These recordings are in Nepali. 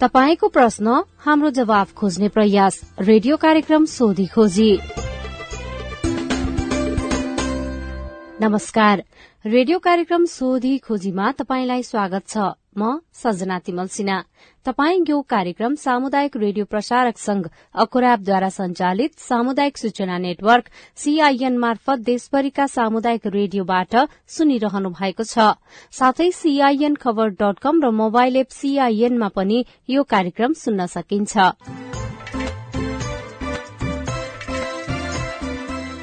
तपाईँको प्रश्न हाम्रो जवाब खोज्ने प्रयास। रेडियो कार्यक्रम सोधी खोजी। नमस्कार। रेडियो कार्यक्रम सोधी खोजीमा तपाईंलाई स्वागत छ। म सजना तिमल सिन्हा। तपाई यो कार्यक्रम सामुदायिक रेडियो प्रसारक संघ अखुराबद्वारा संचालित सामुदायिक सूचना नेटवर्क सीआईएन मार्फत देशभरिका सामुदायिक रेडियोबाट सुनिरहनु भएको छ। साथै सीआईएन खबर डट कम र मोबाइल एप सीआईएनमा पनि यो कार्यक्रम सुन्न सकिन्छ।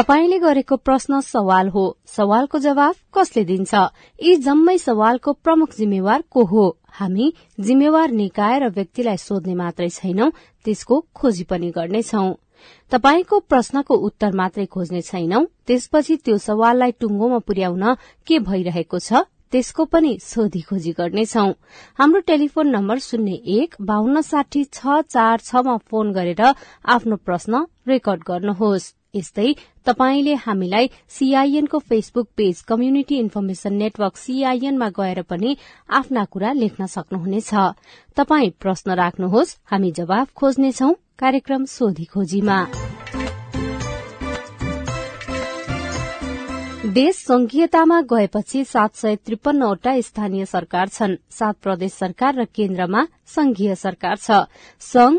तपाईँले गरेको प्रश्न सवाल हो। सवालको जवाफ कसले दिन्छ? यी जम्मै सवालको प्रमुख जिम्मेवार को हो? हामी जिम्मेवार निकाय र व्यक्तिलाई सोध्ने मात्रै छैनौं त्यसको खोजी पनि गर्नेछौ। तपाईँको प्रश्नको उत्तर मात्रै खोज्ने छैनौं त्यसपछि त्यो सवाललाई टुङ्गोमा पुर्याउन के भइरहेको छ त्यसको पनि सोधी खोजी गर्नेछौ। हाम्रो टेलिफोन नम्बर शून्य एक बान्न साठी छ चार छमा फोन गरेर आफ्नो प्रश्न रेकर्ड गर्नुहोस्। यस्तै तपाईँले हामीलाई सीआईएनको Facebook page community information network सीआईएनमा गएर पनि आफ्ना कुरा लेख्न सक्नुहुनेछ। तपाई प्रश्न राख्नुहोस् हामी जवाफ खोज्नेछौ कार्यक्रम सोधी खोजीमा। देश संघीयतामा गएपछि सात सय त्रिपन्नवटा स्थानीय सरकार छन्। सात प्रदेश सरकार र केन्द्रमा संघीय सरकार छ। संघ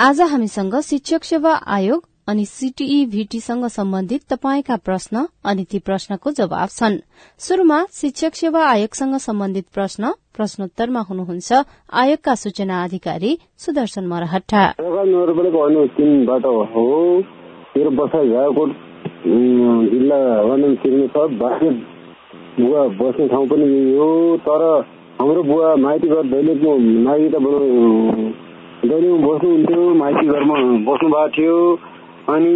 आज हामीसँग शिक्षक सेवा आयोग अनि सीटीई भीटीसँग सम्बन्धित तपाईँका प्रश्न अनि ती प्रश्नको जवाब छन्। शुरूमा शिक्षक सेवा आयोगसँग सम्बन्धित प्रश्न प्रश्नोत्तरमा हुनुहुन्छ आयोगका सूचना अधिकारी सुदर्शन मरहट्टा। बुवा बस्ने ठाउँ पनि यही तर हाम्रो बुवा माइती घर दैलेखको नागरिकता दैनिक बस्नुहुन्थ्यो माइती घरमा बस्नु भएको थियो। अनि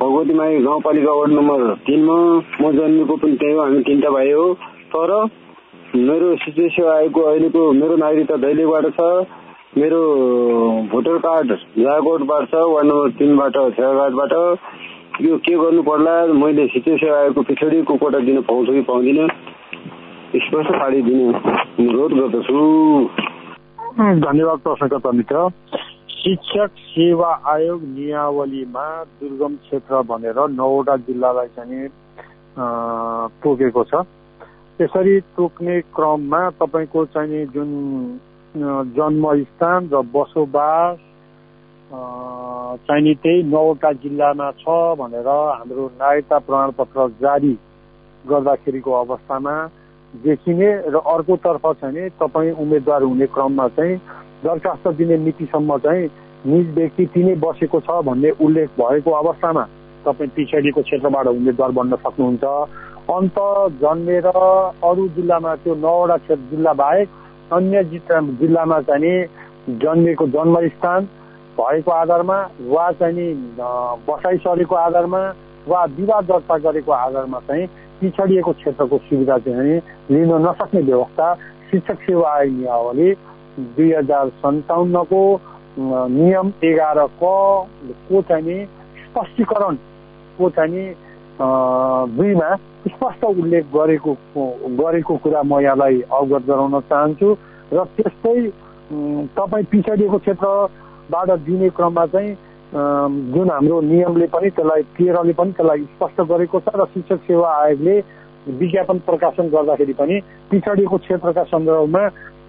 भगवती माई गाउँपालिका वार्ड नम्बर तिनमा म जन्मेको पनि त्यही हो हामी तिनवटा भाइ हो। तर मेरो सेवा आयोगको अहिलेको मेरो नागरिकता दैलेखबाट छ मेरो भोटर कार्ड जागोटबाट छ वार्ड नम्बर तिनबाट छेवाघाटबाट यो के गर्नु पर्ला मैले सेवा आयोगको पछाडिको कोटा दिन पाउँछु कि पाउँदिनँ स्पष्ट पारिदिने अनुरोध गर्दछु। धन्यवाद प्रश्नकर्ता मित्र। शिक्षक सेवा आयोग नियावलीमा दुर्गम क्षेत्र भनेर नौवटा जिल्लालाई चाहिँ तोकेको छ। त्यसरी तोक्ने क्रममा तपाईँको चाहिँ जुन जन्मस्थान र बसोबास चाहिँ त्यही नौवटा जिल्लामा छ भनेर हाम्रो नागरिकता प्रमाणपत्र जारी गर्दाखेरिको अवस्थामा देखिने र अर्कोतर्फ चाहिँ तपाईँ उम्मेद्वार हुने क्रममा चाहिँ दरखास्त दिने मितिसम्म चाहिँ निज व्यक्ति तिनै बसेको छ भन्ने उल्लेख भएको अवस्थामा तपाईँ पिछडिको क्षेत्रबाट उम्मेद्वार बन्न सक्नुहुन्छ। अन्त जन्मेर अरू जिल्लामा त्यो नौवटा क्षेत्र जिल्ला बाहेक अन्य जिल्लामा चाहिँ जन्मेको जन्मस्थान भएको आधारमा वा चाहिँ बसाइ सरेको आधारमा वा विवाद दर्ता गरेको आधारमा चाहिँ पिछडिएको क्षेत्रको सुविधा चाहिँ लिन नसक्ने व्यवस्था शिक्षक सेवा आयोग नियावली दुई हजार सन्ताउन्नको नियम एघार को चाहिँ स्पष्टीकरणको चाहिँ दुईमा स्पष्ट उल्लेख गरेको गरेको कुरा म यहाँलाई अवगत गराउन चाहन्छु र त्यस्तै तपाईँ पिछडिएको क्षेत्रबाट दिने क्रममा चाहिँ जुन हाम्रो नियमले पनि त्यसलाई तेह्रले पनि त्यसलाई स्पष्ट गरेको छ र शिक्षक सेवा आयोगले विज्ञापन प्रकाशन गर्दाखेरि पनि पिछडिएको क्षेत्रका सन्दर्भमा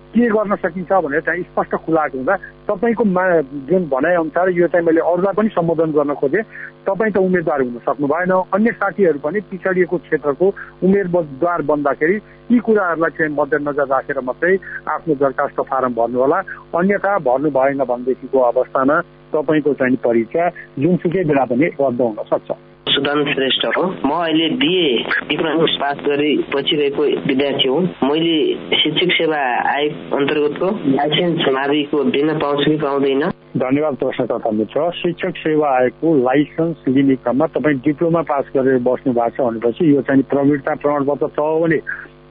के गर्न सकिन्छ भनेर चाहिँ स्पष्ट खुलाएको हुँदा तपाईँको मा जुन भनाइअनुसार यो चाहिँ मैले अरूलाई पनि सम्बोधन गर्न खोजेँ। तपाईँ त उम्मेद्वार हुन सक्नु भएन अन्य साथीहरू पनि पिछडिएको क्षेत्रको उम्मेदवार बन्दाखेरि यी कुराहरूलाई चाहिँ मध्यनजर राखेर मात्रै आफ्नो दरखास्त फारम भर्नु होला अन्यथा भर्नु भएन भनेदेखिको अवस्थामा तपाईँको चाहिँ परीक्षा जुनसुकै बेला पनि रद्द हुन सक्छ। सुदान श्रेष्ठ हो। म अहिले बिए इकोनोमिक्स पास गरी बचिरहेको विद्यार्थी हुँ। मैले शिक्षक सेवा आयोग अन्तर्गतको लाइसेन्स माविको दिन पाउँछु कि पाउँदैन? धन्यवाद प्रश्नकर्ता मित्र शिक्षक सेवा आयोगको लाइसेन्स लिने क्रममा तपाईँ डिप्लोमा पास गरेर बस्नु भएको छ भनेपछि यो चाहिँ प्रवीणता प्रमाणपत्र छ भने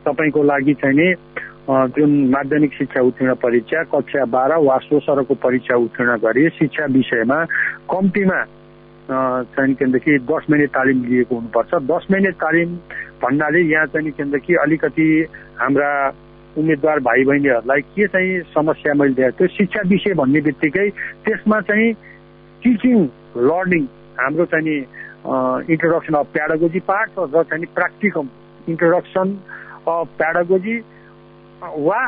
तपाईँको लागि चाहिँ नि जुन माध्यमिक शिक्षा उत्तीर्ण परीक्षा कक्षा बाह्र वा सोसरको परीक्षा उत्तीर्ण गरी शिक्षा विषयमा कम्तीमा चाहिँ केन्द्रदेखि दस महिने तालिम लिएको हुनुपर्छ। दस महिने तालिम भन्नाले यहाँ चाहिँ केन्द्रदेखि अलिकति हाम्रा उम्मेद्वार भाइ बहिनीहरूलाई के चाहिँ समस्या मैले देखाएको थियो शिक्षा विषय भन्ने बित्तिकै त्यसमा चाहिँ टिचिङ लर्निङ हाम्रो चाहिँ नि इन्ट्रोडक्सन अफ प्याडागोजी पार्ट र चाहिँ प्र्याक्टिकम इन्ट्रोडक्सन अफ प्याडागोजी वा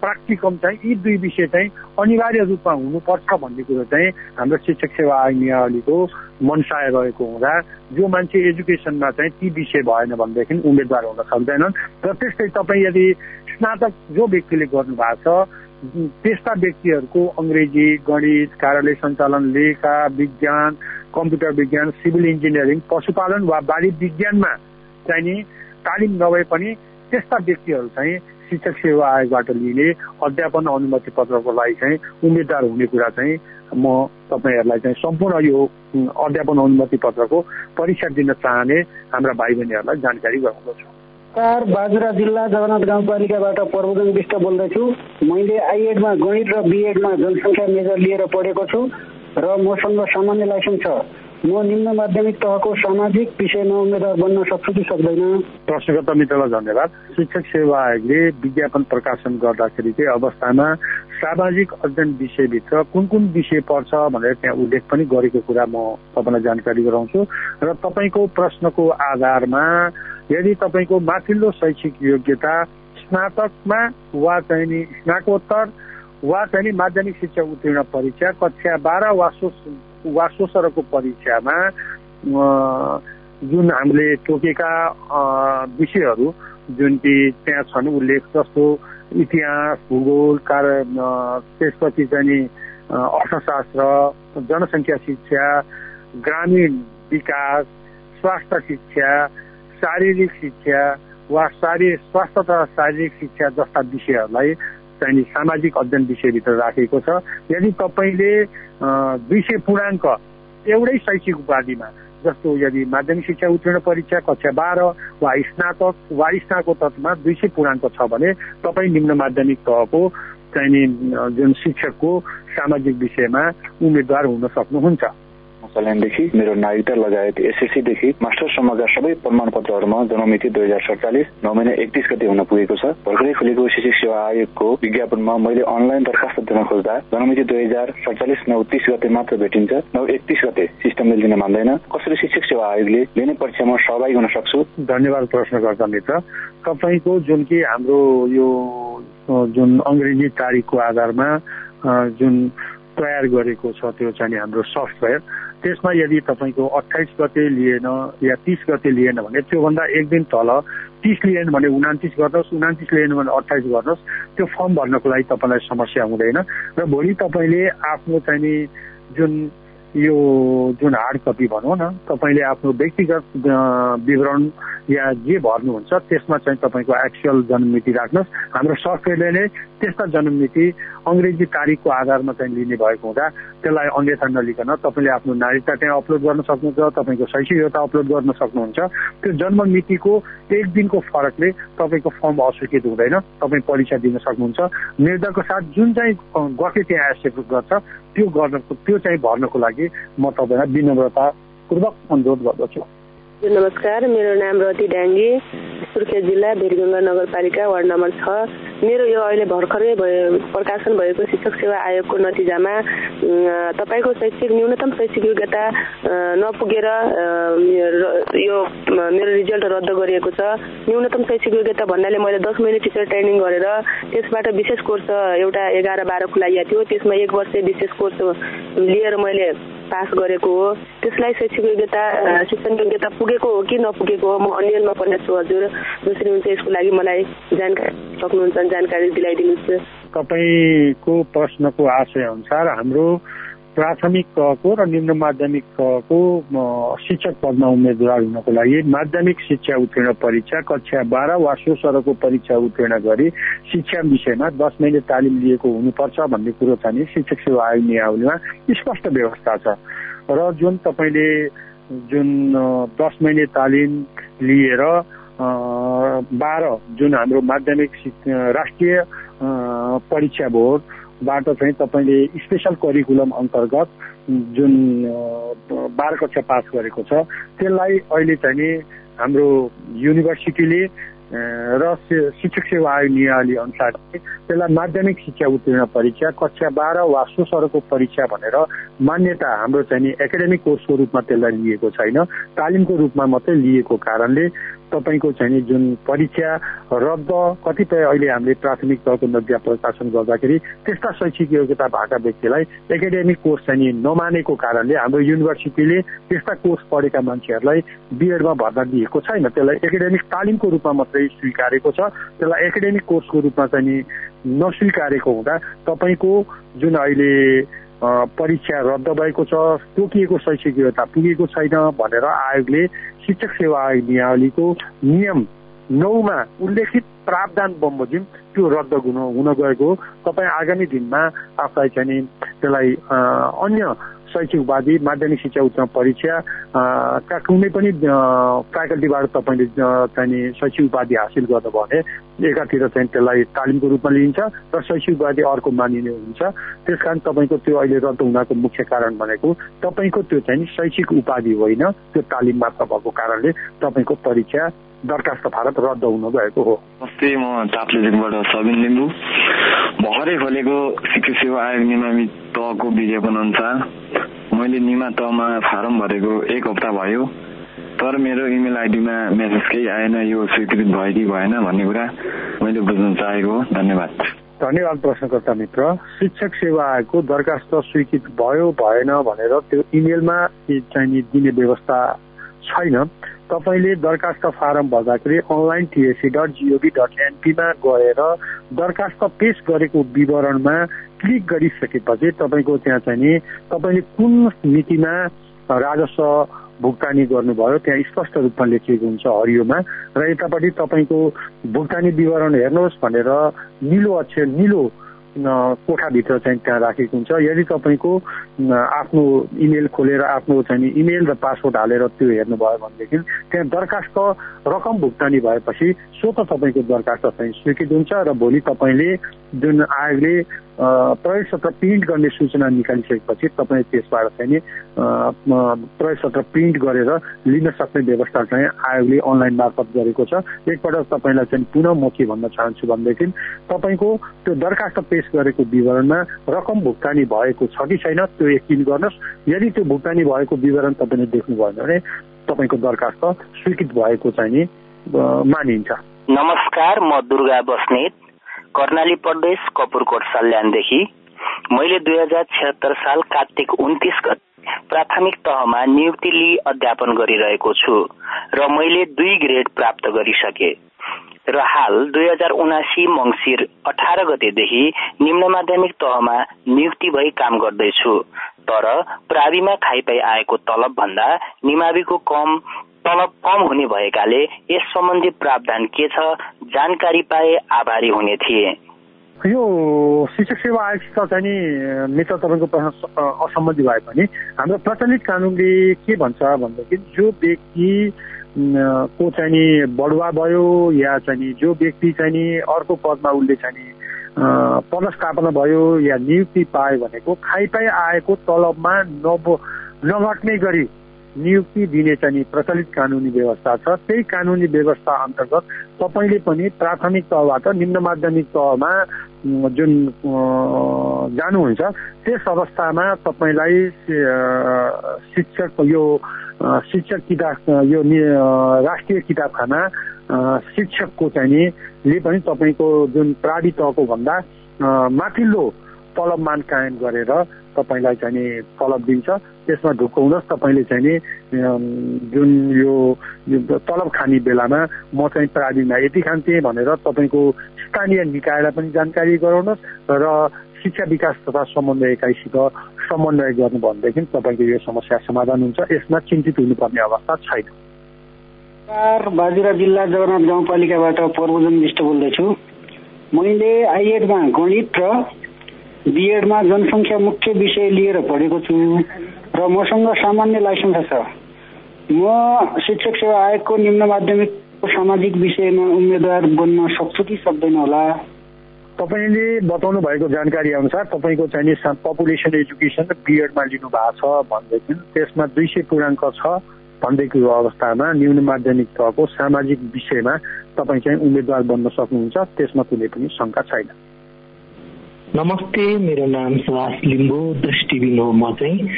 प्राक्टिकम चाहिँ यी दुई विषय चाहिँ अनिवार्य रूपमा हुनुपर्छ भन्ने कुरो चाहिँ हाम्रो शिक्षक सेवा आयोग नियावलीको मनसाय रहेको हुँदा जो मान्छे एजुकेसनमा चाहिँ ती विषय भएन भनेदेखि उम्मेद्वार हुन सक्दैनन् र त्यस्तै तपाईँ यदि स्नातक जो व्यक्तिले गर्नु भएको छ त्यस्ता व्यक्तिहरूको अङ्ग्रेजी गणित कार्यालय सञ्चालन लेखा विज्ञान कम्प्युटर विज्ञान सिभिल इन्जिनियरिङ पशुपालन वा बाली विज्ञानमा चाहिँ नि तालिम नभए पनि त्यस्ता व्यक्तिहरू चाहिँ शिक्षक सेवा आयोगबाट लिने अध्यापन अनुमति पत्रको लागि चाहिँ उम्मेद्वार हुने कुरा चाहिँ म तपाईँहरूलाई चाहिँ सम्पूर्ण यो अध्यापन अनुमति पत्रको परीक्षा दिन चाहने हाम्रा भाइ बहिनीहरूलाई जानकारी गराउँदछु कार बाजुरा जिल्ला जगन्नाथ गाउँपालिकाबाट प्रबोधन विष्ट बोल्दैछु। मैले आइएडमा गणित र बिएडमा जनसङ्ख्या मेजर लिएर पढेको छु र मसँग सामान्य लाइसेन्स छ। म निम्न माध्यमिक तहको सामाजिक विषयमा उम्मेद्वार बन्न सक्छु कि सक्दैन? प्रश्नकर्ता मित्रलाई धन्यवाद। शिक्षक सेवा आयोगले विज्ञापन प्रकाशन गर्दाखेरिकै अवस्थामा सामाजिक अध्ययन विषयभित्र कुन कुन विषय पर्छ भनेर त्यहाँ उल्लेख पनि गरेको कुरा म तपाईँलाई जानकारी गराउँछु। र तपाईँको प्रश्नको आधारमा यदि तपाईँको माथिल्लो शैक्षिक योग्यता स्नातकमा वा चाहिँ नि स्नाकोत्तर वा चाहिँ नि माध्यमिक शिक्षा उत्तीर्ण परीक्षा कक्षा बाह्र वा वा सोसरको परीक्षामा जुन हामीले तोकेका विषयहरू जुन कि त्यहाँ छन् उल्लेख जस्तो इतिहास भूगोल कार त्यसपछि चाहिँ अर्थशास्त्र जनसङ्ख्या शिक्षा ग्रामीण विकास स्वास्थ्य शिक्षा शारीरिक शिक्षा वा शारीरिक स्वास्थ्य तथा शारीरिक शिक्षा जस्ता विषयहरूलाई चाहिँ सामाजिक अध्ययन विषयभित्र राखेको छ। यदि तपाईँले दुई सय पूर्णाङ्क एउटै शैक्षिक उपाधिमा जस्तो यदि माध्यमिक शिक्षा उत्तीर्ण परीक्षा कक्षा बाह्र वा स्नातक वा स्नाकोत्तरमा दुई सय पूर्णाङ्क छ भने तपाईँ निम्न माध्यमिक तहको चाहिँ जुन शिक्षकको सामाजिक विषयमा उम्मेद्वार हुन सक्नुहुन्छ। सल्यानदेखि मेरो नागरिकता लगायत एसएससीदेखि मास्टरसम्मका सबै प्रमाणपत्रहरूमा जन्ममिति दुई हजार सडचालिस नौ महिना एकतिस गते हुन पुगेको छ। भर्खरै खुलेको शिक्षक सेवा आयोगको विज्ञापनमा मैले अनलाइन दरखास्त दिन खोज्दा जन्ममिति दुई हजार सडचालिस नौ तिस गते मात्र भेटिन्छ। नौ एकतिस गते सिस्टमले लिन मान्दैन। कसरी शिक्षक सेवा आयोगले लिने परीक्षामा सहभागी हुन सक्छु? धन्यवाद प्रश्नकर्ता मित्र। तपाईँको जुन कि हाम्रो यो जुन अङ्ग्रेजी तारिकको आधारमा जुन तयार गरेको छ त्यो चाहिँ हाम्रो सफ्टवेयर। त्यसमा यदि तपाईँको अठाइस गते लिएन या तिस गते लिएन भने त्योभन्दा एक दिन तल तिस लिएन भने उनातिस गर्नुहोस् उनातिस लिएन भने अठाइस गर्नुहोस् त्यो फर्म भर्नको लागि तपाईँलाई समस्या हुँदैन र भोलि तपाईँले आफ्नो चाहिँ जुन यो जुन हार्ड कपी भनौँ न तपाईँले आफ्नो व्यक्तिगत विवरण या जे भर्नुहुन्छ त्यसमा चाहिँ तपाईँको एक्चुअल जन्ममिति राख्नुहोस्। हाम्रो सफ्टवेयरले नै त्यस्ता जन्ममिति अङ्ग्रेजी तारिकको आधारमा चाहिँ लिने भएको हुँदा त्यसलाई अन्यथा नलिकन तपाईँले आफ्नो नागरिकता त्यहाँ अपलोड गर्न सक्नुहुन्छ तपाईँको शैक्षिक योग्यता अपलोड गर्न सक्नुहुन्छ। त्यो जन्म मितिको एक दिनको फरकले तपाईँको फर्म अस्वीकृत हुँदैन तपाईँ परीक्षा दिन सक्नुहुन्छ। निर्धाको साथ जुन चाहिँ गफे त्यहाँ एक्सेप्ट गर्छ त्यो गर्नको त्यो चाहिँ भर्नको लागि म तपाईँलाई विनम्रतापूर्वक अनुरोध गर्दछु। नमस्कार। मेरो नाम रति डाङ्गी सुर्खेत जिल्ला भिरगङ्गा नगरपालिका वार्ड नम्बर छ। मेरो यो अहिले भर्खरै भए प्रकाशन भएको शिक्षक सेवा आयोगको नतिजामा तपाईँको शैक्षिक न्यूनतम शैक्षिक योग्यता नपुगेर यो मेरो रिजल्ट रद्द गरिएको छ। न्यूनतम शैक्षिक योग्यता भन्नाले मैले दस महिना टिचर ट्रेनिङ गरेर त्यसबाट विशेष कोर्स एउटा एघार बाह्र खुलाइएको थियो। त्यसमा एक वर्ष विशेष कोर्स लिएर मैले पास गरेको हो। त्यसलाई शैक्षिक योग्यता शिक्षण योग्यता पुगेको हो कि नपुगेको हो म अन्यमा पर्ने छु हजुर। जसरी हुन्छ यसको लागि मलाई जानकारी सक्नुहुन्छ जानकारी दिलाइदिनुहोस्। तपाईँको प्रश्नको आशय अनुसार हाम्रो प्राथमिक तहको र निम्न माध्यमिक तहको शिक्षक पदमा उम्मेद्वार हुनको लागि माध्यमिक शिक्षा उत्तीर्ण परीक्षा कक्षा बाह्र वा सो सरको परीक्षा उत्तीर्ण गरी शिक्षा विषयमा दस महिने तालिम लिएको हुनुपर्छ भन्ने कुरो चाहिँ शिक्षक सेवा आयोग नियावलीमा स्पष्ट व्यवस्था छ। र जुन तपाईँले जुन दस महिने तालिम लिएर बाह्र जुन हाम्रो माध्यमिक राष्ट्रिय परीक्षा बोर्ड बाट चाहिँ तपाईँले स्पेसल करिकुलम अन्तर्गत जुन बाह्र कक्षा पास गरेको छ त्यसलाई अहिले चाहिँ हाम्रो युनिभर्सिटीले र शिक्षक सेवा आयोग नियावली अनुसार त्यसलाई माध्यमिक शिक्षा उत्तीर्ण परीक्षा कक्षा बाह्र वा सो सरको परीक्षा भनेर मान्यता हाम्रो चाहिँ एकाडेमिक कोर्सको रूपमा त्यसलाई लिएको छैन। तालिमको रूपमा मात्रै लिएको कारणले तपाईँको चाहिँ जुन परीक्षा रद्द कतिपय अहिले हामीले प्राथमिक तहको नदिया प्रकाशन गर्दाखेरि त्यस्ता शैक्षिक योग्यता भएका व्यक्तिलाई एकाडेमिक कोर्स चाहिँ नमानेको कारणले हाम्रो युनिभर्सिटीले त्यस्ता कोर्स पढेका मान्छेहरूलाई बिएडमा भर्ना दिएको छैन। त्यसलाई एकाडेमिक तालिमको रूपमा मात्रै स्वीकारेको छ। त्यसलाई एकाडेमिक कोर्सको रूपमा चाहिँ नस्वीकारेको हुँदा तपाईँको जुन अहिले परीक्षा रद्द भएको छ तोकिएको शैक्षिक योग्यता पुगेको छैन भनेर आयोगले शिक्षक सेवा नियावलीको नियम नौमा उल्लेखित प्रावधान बमोजिम त्यो रद्द हुन हुन गएको। तपाईँ आगामी दिनमा आफूलाई चाहिँ त्यसलाई अन्य शैक्षिक उपाधि माध्यमिक शिक्षा उच्च परीक्षा का कुनै पनि फ्याकल्टीबाट तपाईँले चाहिँ शैक्षिक उपाधि हासिल गर्नुभयो भने एकातिर चाहिँ त्यसलाई तालिमको रूपमा लिइन्छ र शैक्षिक उपाधि अर्को मानिने हुन्छ। त्यस कारण तपाईँको त्यो अहिले रद्द हुनको मुख्य कारण भनेको तपाईँको त्यो चाहिँ शैक्षिक उपाधि होइन त्यो तालिम मात्र भएको कारणले तपाईँको परीक्षा दरखास्त भारत रद्द हुन गएको हो। नमस्ते म ताप्लेजुङबाट सबिन लिम्बू। भर्खरै खोलेको शिक्षा सेवा आयोग नियमित तहको विज्ञापन अनुसार मैले निमा तहमा फारम भरेको एक हप्ता भयो तर मेरो इमेल आइडीमा मेसेज केही आएन यो स्वीकृत भयो कि भएन भन्ने कुरा मैले बुझ्न चाहेको धन्यवाद। धन्यवाद प्रश्नकर्ता मित्र। शिक्षक सेवा आयोगको दरखास्त स्वीकृत भयो भएन भनेर त्यो इमेलमा चाहिँ दिने व्यवस्था छैन। तपाईँले दरखास्त फारम भर्दाखेरि online TSC dot gov dot एनपीमा गएर दरखास्त पेश गरेको विवरणमा क्लिक गरिसकेपछि तपाईँको त्यहाँ चाहिँ नि तपाईँले कुन मितिमा राजस्व भुक्तानी गर्नुभयो त्यहाँ स्पष्ट रूपमा लेखिएको हुन्छ हरियोमा र यतापट्टि तपाईँको भुक्तानी विवरण हेर्नुहोस् भनेर निलो अक्षर निलो कोठाभित्र चाहिँ त्यहाँ राखेको हुन्छ। यदि तपाईँको आफ्नो इमेल खोलेर आफ्नो चाहिँ इमेल र पासवर्ड हालेर त्यो हेर्नुभयो भनेदेखि त्यहाँ दरखास्त रकम भुक्तानी भएपछि स्वत तपाईँको दरखास्त चाहिँ स्वीकृत हुन्छ र भोलि तपाईँले जुन आयोगले प्रयोग सत्र प्रिन्ट गर्ने सूचना निकालिसकेपछि तपाईँ त्यसबाट चाहिँ नि प्रयोग सत्र प्रिन्ट गरेर लिन सक्ने व्यवस्था चाहिँ आयोगले अनलाइन मार्फत गरेको छ। एकपल्ट तपाईँलाई चाहिँ पुनः म के भन्न चाहन्छु भनेदेखि तपाईँको त्यो दरखास्त पेश गरेको विवरणमा रकम भुक्तानी भएको छ कि छैन त्यो यकिन गर्नुहोस्। यदि त्यो भुक्तानी भएको विवरण तपाईँले देख्नुभयो भने तपाईँको दरखास्त स्वीकृत भएको चाहिँ नि मानिन्छ। नमस्कार म दुर्गा बस्नेत। कर्णाली प्रदेश कपुरकोट सल्यानदेखि मैले दुई हजार छिहत्तर साल कार्तिक उन्तिस गते प्राथमिक तहमा नियुक्ति लिई अध्यापन गरिरहेको छु र मैले दुई ग्रेड प्राप्त गरिसके। र हाल दुई हजार उनासी मंगिर अठार गतेदेखि निम्न माध्यमिक तहमा नियुक्ति भई काम गर्दैछु। तर प्राविमा खाइपाई आएको तलब भन्दा निमाविको कम तलब कम हुने भएकाले यस सम्बन्धी प्रावधान के छ जानकारी पाए आभारी हुने थिए। यो शिक्षक सेवा आयोगसित चाहिँ नि मित्र तपाईँको प्रश्न असम्बन्धी भए पनि हाम्रो प्रचलित कानुनले के भन्छ भनेदेखि जो व्यक्ति को चाहिँ नि बढुवा भयो या चाहिँ नि जो व्यक्ति चाहिँ नि अर्को पदमा उसले चाहिँ नि पदस्थापना भयो या नियुक्ति पायो भनेको खाइपाइ आएको तलबमा नब नघट्ने गरी नियुक्ति दिने चाहिँ प्रचलित कानुनी व्यवस्था छ। त्यही कानुनी व्यवस्था अन्तर्गत तपाईँले पनि प्राथमिक तहबाट निम्न माध्यमिक तहमा जुन जानुहुन्छ त्यस अवस्थामा तपाईँलाई शिक्षक यो शिक्षक किताब यो राष्ट्रिय किताबखाना शिक्षकको चाहिँ ले पनि तपाईँको जुन प्रावि तहको भन्दा माथिल्लो तलबमान कायम गरेर तपाईँलाई चाहिँ नि तलब दिन्छ। त्यसमा ढुकाउनुहोस् तपाईँले चाहिँ नि जुन यो तलब खाने बेलामा म चाहिँ प्राविमा यति खान्थेँ भनेर तपाईँको स्थानीय निकायलाई पनि जानकारी गराउनुहोस् र शिक्षा विकास तथा समन्वय एकाइसित समन्वय गर्नु भनेदेखि तपाईँको यो समस्या समाधान हुन्छ। यसमा चिन्तित हुनुपर्ने अवस्था छैन। बाजुरा जिल्ला जगन्नाथ गाउँपालिकाबाट प्रबोधन विष्ट बोल्दैछु। मैले आइएडमा गणित र बिएडमा जनसङ्ख्या मुख्य विषय लिएर पढेको छु र मसँग सामान्य लाइसेन्स छ। म शिक्षक सेवा आयोगको निम्न माध्यमिक सामाजिक विषयमा उम्मेद्वार बन्न सक्छु कि सक्दैन होला? तपाईँले बताउनु भएको जानकारी अनुसार तपाईँको चाहिँ पपुलेसन एजुकेसन बिएडमा लिनु भएको छ भनेदेखि त्यसमा दुई सय पूर्णाङ्क छ भन्दैको अवस्थामा न्यून माध्यमिक तहको सामाजिक विषयमा तपाईँ चाहिँ उम्मेद्वार बन्न सक्नुहुन्छ त्यसमा कुनै पनि शङ्का छैन। नमस्ते मेरो नाम सुभाष लिम्बू दृष्टिबिन हो म चाहिँ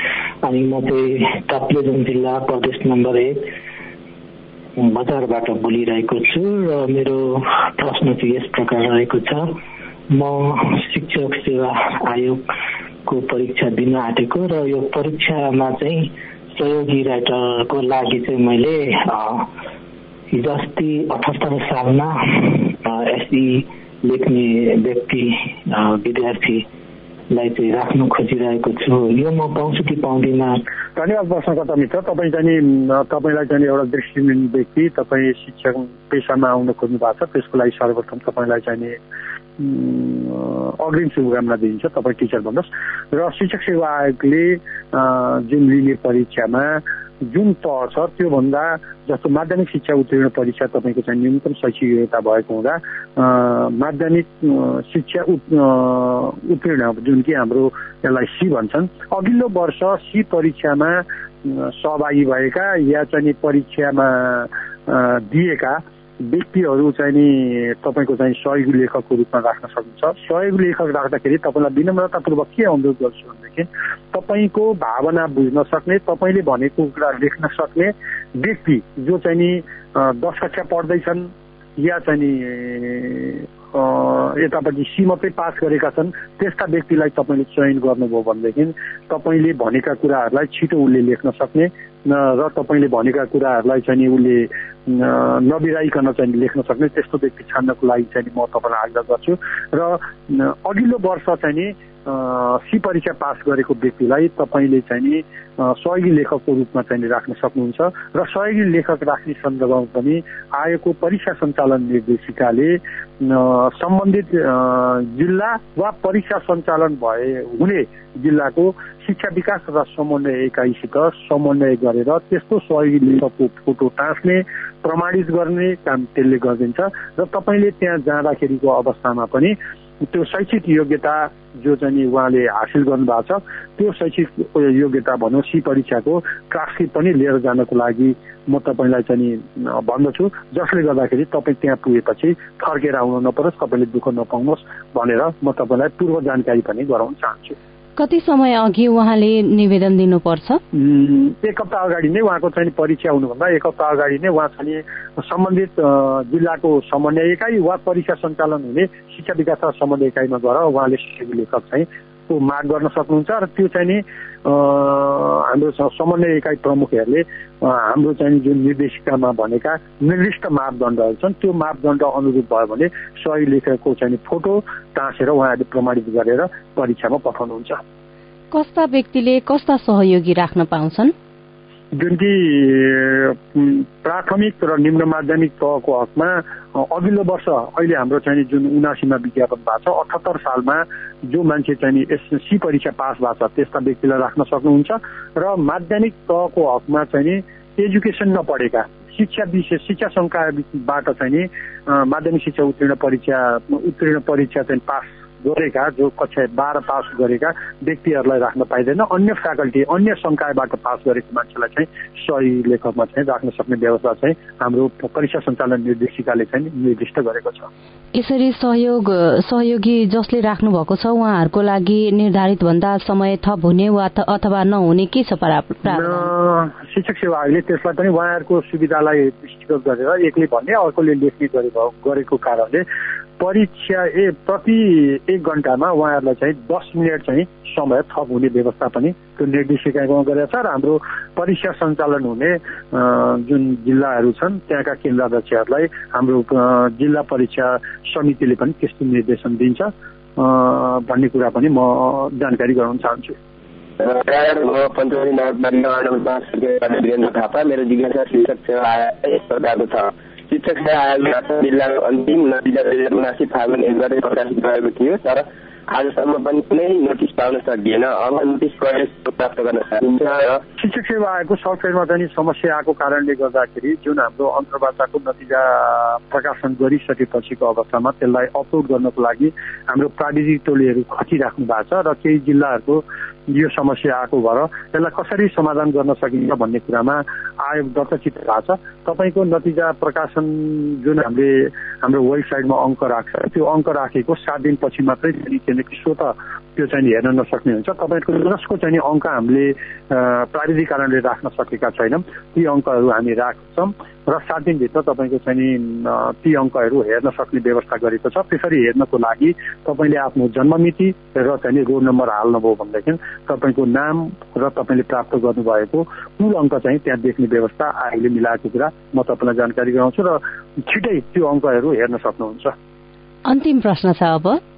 अनि म चाहिँ ताप्लेजुङ जिल्ला प्रदेश नम्बर एक बजारबाट बोलिरहेको छु र मेरो प्रश्न चाहिँ यस प्रकार रहेको छ। म शिक्षक सेवा आयोगको परीक्षा दिन आँटेको र यो परीक्षामा चाहिँ सहयोगी राइटरको लागि चाहिँ मैले हिजो अस्ति अठहत्तर सालमा एसई लेख्ने व्यक्ति विद्यार्थीलाई चाहिँ राख्नु खोजिरहेको छु। यो म पाउँछु कि पाउँदिनँ? धन्यवाद प्रश्नकर्ता मित्र। तपाईँ चाहिँ तपाईँलाई चाहिँ एउटा दृष्टिहीन व्यक्ति तपाईँ शिक्षक पेसामा आउन खोज्नु भएको छ। त्यसको लागि सर्वप्रथम तपाईँलाई चाहिँ अग्रिम शुभकामना दिइन्छ। तपाईँ टिचर भन्नुहोस् र शिक्षक सेवा आयोगले जुन लिने परीक्षामा जुन तह छ त्योभन्दा जस्तो माध्यमिक शिक्षा उत्तीर्ण परीक्षा तपाईँको चाहिँ न्यूनतम शैक्षिक योग्यता भएको हुँदा माध्यमिक शिक्षा उत्तीर्ण जुन कि हाम्रो यसलाई सी भन्छन् अघिल्लो वर्ष सी परीक्षामा सहभागी भएका या चाहिँ परीक्षामा दिएका व्यक्तिहरू चाहिँ नि तपाईँको चाहिँ सहयोगी लेखकको रूपमा राख्न सक्नुहुन्छ। सहयोगी लेखक राख्दाखेरि तपाईँलाई विनम्रतापूर्वक के अनुरोध गर्छु भनेदेखि तपाईँको भावना बुझ्न सक्ने तपाईँले भनेको कुरा लेख्न सक्ने व्यक्ति जो चाहिँ नि दस कक्षा पढ्दैछन् या चाहिँ नि यतापट्टि सी मात्रै पास गरेका छन् त्यस्ता व्यक्तिलाई तपाईँले चयन गर्नुभयो भनेदेखि तपाईँले भनेका कुराहरूलाई छिटो उसले लेख्न सक्ने र तपाईँले भनेका कुराहरूलाई चाहिँ उसले नबिराइकन चाहिँ लेख्न सक्ने त्यस्तो व्यक्ति छान्नको लागि चाहिँ म तपाईँलाई आग्रह गर्छु। र अघिल्लो वर्ष चाहिँ नि सी परीक्षा पास गरेको व्यक्तिलाई तपाईँले चाहिँ नि सहयोगी लेखकको रूपमा चाहिँ राख्न सक्नुहुन्छ र सहयोगी लेखक राख्ने सन्दर्भमा पनि आयोगको परीक्षा सञ्चालन निर्देशिकाले सम्बन्धित जिल्ला वा परीक्षा सञ्चालन भए हुने जिल्लाको शिक्षा विकास तथा समन्वय एकाइसित समन्वय गरेर त्यस्तो सहयोगी लेखकको फोटो टाँच्ने प्रमाणित गर्ने काम त्यसले गरिदिन्छ र तपाईँले त्यहाँ जाँदाखेरिको अवस्थामा पनि त्यो शैक्षिक योग्यता जो चाहिँ उहाँले हासिल गर्नुभएको छ त्यो शैक्षिक योग्यता भनौँ सी परीक्षाको ट्रान्सक्रिप्ट पनि लिएर जानको लागि म तपाईँलाई चाहिँ भन्दछु। जसले गर्दाखेरि तपाईँ त्यहाँ पुगेपछि फर्केर आउनु नपरोस् तपाईँले दुःख नपाउनुहोस् भनेर म तपाईँलाई पूर्व जानकारी पनि गराउन चाहन्छु। कति समय अघि उहाँले निवेदन दिनुपर्छ? एक हप्ता अगाडि नै उहाँको चाहिँ परीक्षा हुनुभन्दा एक हप्ता अगाडि नै उहाँ चाहिँ सम्बन्धित जिल्लाको समन्वय इकाइ वा परीक्षा सञ्चालन हुने शिक्षा विकास समन्वय इकाइमा गएर उहाँले लेखक चाहिँ माग गर्न सक्नुहुन्छ र त्यो चाहिँ नि हाम्रो समन्वय इकाइ प्रमुखहरूले हाम्रो चाहिँ जुन निर्देशिकामा भनेका निर्दिष्ट मापदण्डहरू छन् त्यो मापदण्ड अनुरूप भयो भने सही लेखेको चाहिँ फोटो टाँसेर उहाँहरूले प्रमाणित गरेर परीक्षामा पठाउनुहुन्छ। कस्ता व्यक्तिले कस्ता सहयोगी राख्न पाउँछन्? जुन कि प्राथमिक र निम्न माध्यमिक तहको हकमा अघिल्लो वर्ष अहिले हाम्रो चाहिँ जुन उनासीमा विज्ञापन भएको छ अठहत्तर सालमा जो मान्छे चाहिँ एसएससी परीक्षा पास भएको छ त्यस्ता व्यक्तिलाई राख्न सक्नुहुन्छ र माध्यमिक तहको हकमा चाहिँ एजुकेसन नपढेका शिक्षा विषय शिक्षा संकायबाट चाहिँ माध्यमिक शिक्षा उत्तीर्ण परीक्षा उत्तीर्ण परीक्षा चाहिँ पास गरेका जो कक्षा बाह्र पास गरेका व्यक्तिहरूलाई राख्न पाइँदैन। अन्य फ्याकल्टी अन्य संकायबाट पास गरेको मान्छेलाई चाहिँ सही लेखकमा चाहिँ राख्न सक्ने व्यवस्था चाहिँ हाम्रो परीक्षा सञ्चालन निर्देशिकाले चाहिँ निर्दिष्ट गरेको छ। यसरी सहयोग सहयोगी जसले राख्नु भएको छ उहाँहरूको लागि निर्धारित भन्दा समय थप हुने वा अथवा नहुने के छ शिक्षक सेवा आयोगले त्यसलाई पनि उहाँहरूको सुविधालाई दृष्टिगत गरेर एकले भन्ने अर्कोले लेख्ने गरेको कारणले परीक्षा ए प्रति एक घन्टामा उहाँहरूलाई चाहिँ दस मिनट चाहिँ समय थप हुने व्यवस्था पनि त्यो निर्देशिकामा गरेका छ र हाम्रो परीक्षा सञ्चालन हुने जुन जिल्लाहरू छन् त्यहाँका केन्द्राध्यक्षहरूलाई हाम्रो जिल्ला परीक्षा समितिले पनि त्यस्तो निर्देशन दिन्छ। भन्ने कुरा पनि म जानकारी गराउन चाहन्छु। थापा। मेरो जिज्ञासा शिक्षक सेवा प्रकारको छ। शिक्षक सेवा आयोगले जिल्लाको अन्तिम नतिजा दुई हजार उनासी फागुन एक गते प्रकाशित गरेको थियो तर आजसम्म पनि कुनै नोटिस पाउन सकिएन। अब नोटिस प्राप्त गर्न सकिन्छ र शिक्षक सेवा आयोगको सफ्टवेयरमा चाहिँ समस्या आएको कारणले गर्दाखेरि जुन हाम्रो अन्तर्वार्ताको नतिजा प्रकाशन गरिसकेपछिको अवस्थामा त्यसलाई अपलोड गर्नको लागि हाम्रो प्राविधिक टोलीहरू खटिराख्नु भएको छ र केही जिल्लाहरूको यो समस्या आएको भएर त्यसलाई कसरी समाधान गर्न सकिन्छ भन्ने कुरामा आयोग दत्तचित भएको छ। तपाईँको नतिजा प्रकाशन जुन हामीले हाम्रो वेबसाइटमा अङ्क राख्छ त्यो अङ्क राखेको सात दिनपछि मात्रै किनकि स्वत त्यो चाहिँ हेर्न नसक्ने हुन्छ। तपाईँको जसको चाहिँ अङ्क हामीले प्राविधिक कारणले राख्न सकेका छैनौँ ती अङ्कहरू हामी राख्छौँ र सात दिनभित्र तपाईँको चाहिँ ती अङ्कहरू हेर्न सक्ने व्यवस्था गरेको छ। त्यसरी हेर्नको लागि तपाईँले आफ्नो जन्ममिति र चाहिँ रोल नम्बर हाल्नुभयो भनेदेखि तपाईँको नाम र तपाईँले प्राप्त गर्नुभएको कुल अङ्क चाहिँ त्यहाँ देख्ने व्यवस्था आयोगले मिलाएको कुरा म तपाईँलाई जानकारी गराउँछु र छिटै त्यो अङ्कहरू हेर्न सक्नुहुन्छ। अन्तिम प्रश्न छ अब।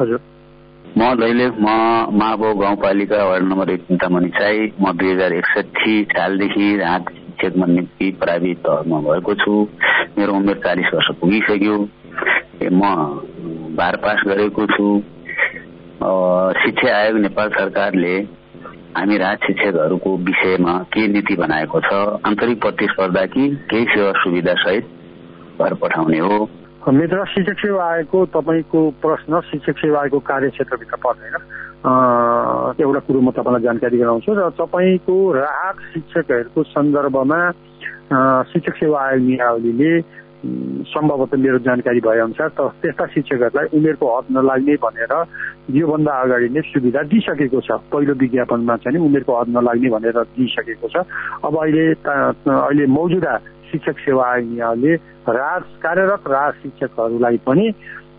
हजुर। म दैलेख म महाबो गाउँपालिका वार्ड नम्बर एक चिन्तामणि चाहिँ म दुई हजार एकसठी सालदेखि राहत शिक्षकमा निम्ति प्राइभेट तहमा भएको छु। मेरो उमेर चालिस वर्ष पुगिसक्यो। म बार पास गरेको छु। शिक्षा आयोग नेपाल सरकारले हामी राज शिक्षकहरूको विषयमा के नीति बनाएको छ आन्तरिक प्रतिस्पर्धा कि केही सेवा सुविधा सहित घर पठाउने हो। मित्र शिक्षक सेवा आयोगको तपाईँको प्रश्न शिक्षक सेवा आयोगको कार्यक्षेत्रभित्र पर्दैन। एउटा कुरो म तपाईँलाई जानकारी गराउँछु र तपाईँको राहत शिक्षकहरूको सन्दर्भमा शिक्षक सेवा आयोग नियावलीले सम्भवतः मेरो जानकारी भए अनुसार त त्यस्ता शिक्षकहरूलाई उमेरको हद नलाग्ने भनेर योभन्दा अगाडि नै सुविधा दिइसकेको छ। पहिलो विज्ञापनमा चाहिँ उमेरको हद नलाग्ने भनेर दिइसकेको छ। अब अहिले अहिले मौजुदा शिक्षक सेवा आयोगले राज कार्यरत राज शिक्षकहरूलाई पनि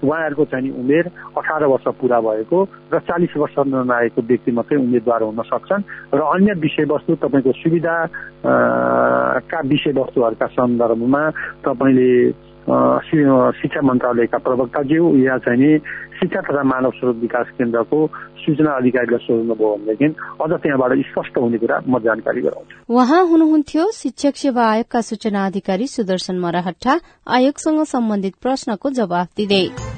उहाँहरूको चाहिँ उमेर अठार वर्ष पुरा भएको र चालिस वर्ष नआएको व्यक्ति मात्रै उम्मेद्वार हुन सक्छन् र अन्य विषयवस्तु तपाईँको सुविधा का विषयवस्तुहरूका सन्दर्भमा तपाईँले शिक्षा मन्त्रालयका प्रवक्ताज्यू या चाहिँ शिक्षा तथा मानव स्रोत विकास केन्द्रको सूचना अधिकारीलाई सोध्नुभयो भनेदेखि अझ त्यहाँबाट स्पष्ट हुने कुरा म जानकारी गराउँछु। उहाँ हुनुहुन्थ्यो शिक्षक सेवा आयोगका सूचना अधिकारी सुदर्शन मराहट्टा आयोगसँग सम्बन्धित प्रश्नको जवाफ दिँदै।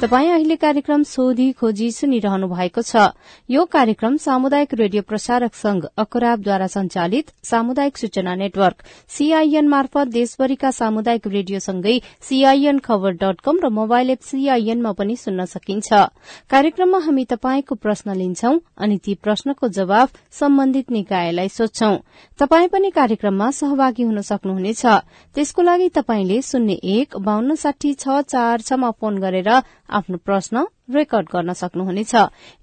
तपाई अहिले कार्यक्रम सोधी खोजी सुनिरहनु भएको छ। यो कार्यक्रम सामुदायिक रेडियो प्रसारक संघ अकराबद्वारा संचालित सामुदायिक सूचना नेटवर्क सीआईएन मार्फत देशभरिका सामुदायिक रेडियोसँगै सीआईएन खबर डट कम र मोबाइल एप सीआईएनमा पनि सुन्न सकिन्छ। कार्यक्रममा हामी तपाईँको प्रश्न लिन्छौं अनि ती प्रश्नको जवाब सम्बन्धित निकायलाई सोध्छौं। तपाई पनि कार्यक्रममा सहभागी हुन सक्नुहुनेछ। त्यसको लागि तपाईँले शून्य एक बान्न साठी छ चार छमा फोन गरेर आफ्नो प्रश्न रेकर्ड गर्न सक्नुहुनेछ।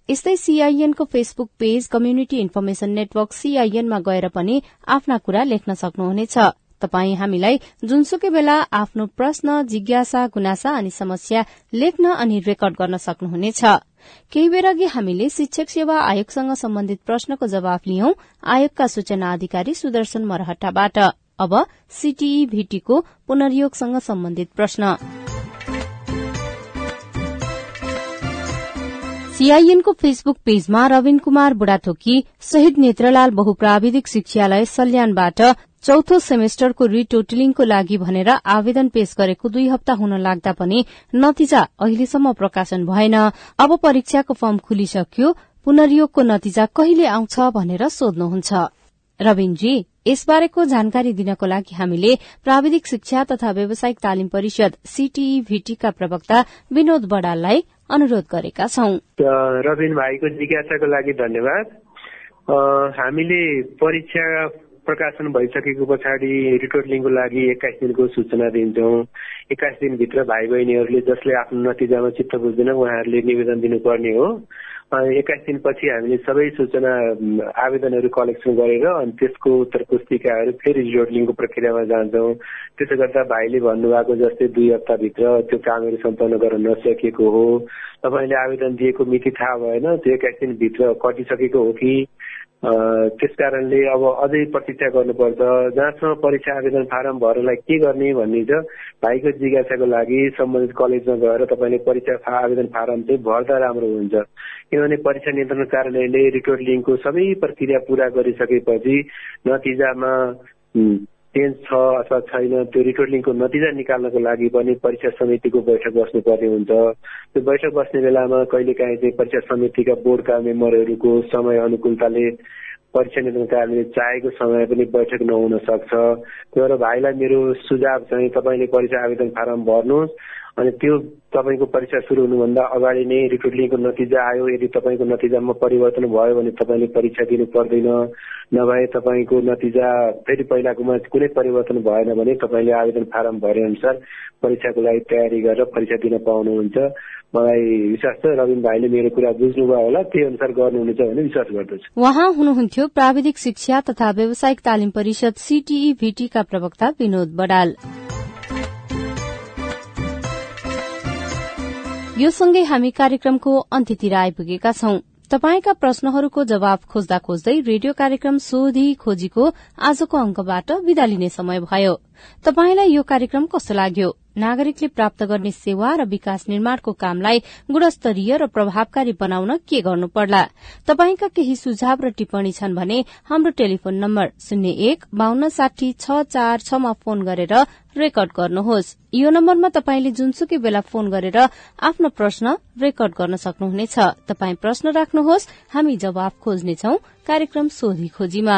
यस्तै सीआईएनको Facebook page community information network सीआईएनमा गएर पनि आफ्ना कुरा लेख्न सक्नुहुनेछ। तपाई हामीलाई जुनसुकै बेला आफ्नो प्रश्न जिज्ञासा गुनासा अनि समस्या लेख्न अनि रेकर्ड गर्न सक्नुहुनेछ। केही बेर अघि हामीले शिक्षक सेवा आयोगसँग सम्बन्धित प्रश्नको जवाफ लियौं आयोगका सूचना अधिकारी सुदर्शन मरहट्टाबाट। अब सीटीई भीटीको सीआईएनको फेसबुक पेजमा रविन कुमार बुढाथोकी शहीद नेत्रलाल बहुप्राविधिक शिक्षालय सल्यानबाट चौथो सेमेस्टरको रिटोटलिङको लागि भनेर आवेदन पेश गरेको दुई हप्ता हुन लाग्दा पनि नतिजा अहिलेसम्म प्रकाशन भएन। अब परीक्षाको फर्म खुलिसक्यो पुनर्योगको नतिजा कहिले आउँछ भनेर सोध्नुहुन्छ। रविनजी यसबारेको जानकारी दिनको लागि हामीले प्राविधिक शिक्षा तथा व्यावसायिक तालिम परिषद सीटीई भीटीका प्रवक्ता विनोद बडाललाई अनुरोध गरेका छौं। रविन भाइको जिज्ञासाको लागि धन्यवाद। हामीले परीक्षा प्रकाशन भइसकेको पछाडि रिटोटलिङको लागि एक्काइस दिनको सूचना दिन्छौँ। एक्काइस दिनभित्र भाइ बहिनीहरूले जसले आफ्नो नतिजामा चित्त बुझ्दैन उहाँहरूले निवेदन दिनुपर्ने हो। एक्काइस दिनपछि हामीले सबै सूचना आवेदनहरू कलेक्सन गरेर अनि त्यसको उत्तर पुस्तिकाहरू फेरि रिटोटलिङको प्रक्रियामा जान्छौँ। त्यसो गर्दा भाइले भन्नुभएको जस्तै दुई हप्ताभित्र त्यो कामहरू सम्पन्न गर्न नसकेको हो। तपाईँले आवेदन दिएको मिति थाहा भएन त्यो एक्काइस दिनभित्र कटिसकेको हो कि? त्यस कारणले अब अझै प्रतीक्षा गर्नुपर्छ। जहाँसम्म परीक्षा आवेदन फारम भर्नलाई के गर्ने भन्ने छ भाइको जिज्ञासाको लागि सम्बन्धित कलेजमा गएर तपाईँले परीक्षा आवेदन फारम चाहिँ भर्दा राम्रो हुन्छ। किनभने परीक्षा नियन्त्रण कार्यालयले रिटोर्ट लिङ्कको सबै प्रक्रिया पूरा गरिसकेपछि नतिजामा चेन्ज छ अथवा छैन त्यो रिटोर्लिङको नतिजा निकाल्नको लागि पनि परीक्षा समितिको बैठक बस्नुपर्ने हुन्छ। त्यो बैठक बस्ने बेलामा कहिलेकाहीँ चाहिँ परीक्षा समितिका बोर्डका मेम्बरहरूको समय अनुकूलताले परीक्षा नियन्त्रण कार्यालयले चाहेको समय पनि बैठक नहुन सक्छ। त्यो भएर भाइलाई मेरो सुझाव चाहिँ तपाईँले परीक्षा आवेदन फारम भर्नुहोस्। अनि त्यो तपाईँको परीक्षा सुरु हुनुभन्दा अगाडि नै रिक्रुटलिङको नतिजा आयो। यदि तपाईँको नतिजामा परिवर्तन भयो भने तपाईँले परीक्षा दिनु पर्दैन। नभए तपाईँको नतिजा फेरि पहिलाकोमा कुनै परिवर्तन भएन भने तपाईँले आवेदन फारम भरे अनुसार परीक्षाको लागि तयारी गरेर परीक्षा दिन पाउनुहुन्छ। मलाई विश्वास छ रविन भाइले मेरो कुरा बुझ्नुभयो होला त्यही अनुसार गर्नुहुनेछ भन्ने विश्वास गर्दछु। उहाँ हुनुहुन्थ्यो प्राविधिक शिक्षा तथा व्यावसायिक तालिम परिषद सीटीई भीटीका प्रवक्ता विनोद बडाल। यो सँगै हामी कार्यक्रमको अन्त्यतिर आइपुगेका छौं। तपाईँका प्रश्नहरूको जवाब खोज्दा खोज्दै रेडियो कार्यक्रम सोधी खोजीको आजको अंकबाट विदा लिने समय भयो। तपाईँलाई यो कार्यक्रम कस्तो लाग्यो? नागरिकले प्राप्त गर्ने सेवा र विकास निर्माणको कामलाई गुणस्तरीय र प्रभावकारी बनाउन के गर्नु पर्ला तपाईँका केही सुझाव र टिप्पणी छन् भने हाम्रो टेलिफोन नम्बर शून्य एक बान्न साठी छ चार छमा फोन गरेर रेकर्ड गर्नुहोस्। यो नम्बरमा तपाईँले जुनसुकै बेला फोन गरेर आफ्नो प्रश्न रेकर्ड गर्न सक्नुहुनेछ। तपाई प्रश्न राख्नुहोस् हामी जवाब खोज्नेछौ कार्यक्रम सोधी खोजीमा।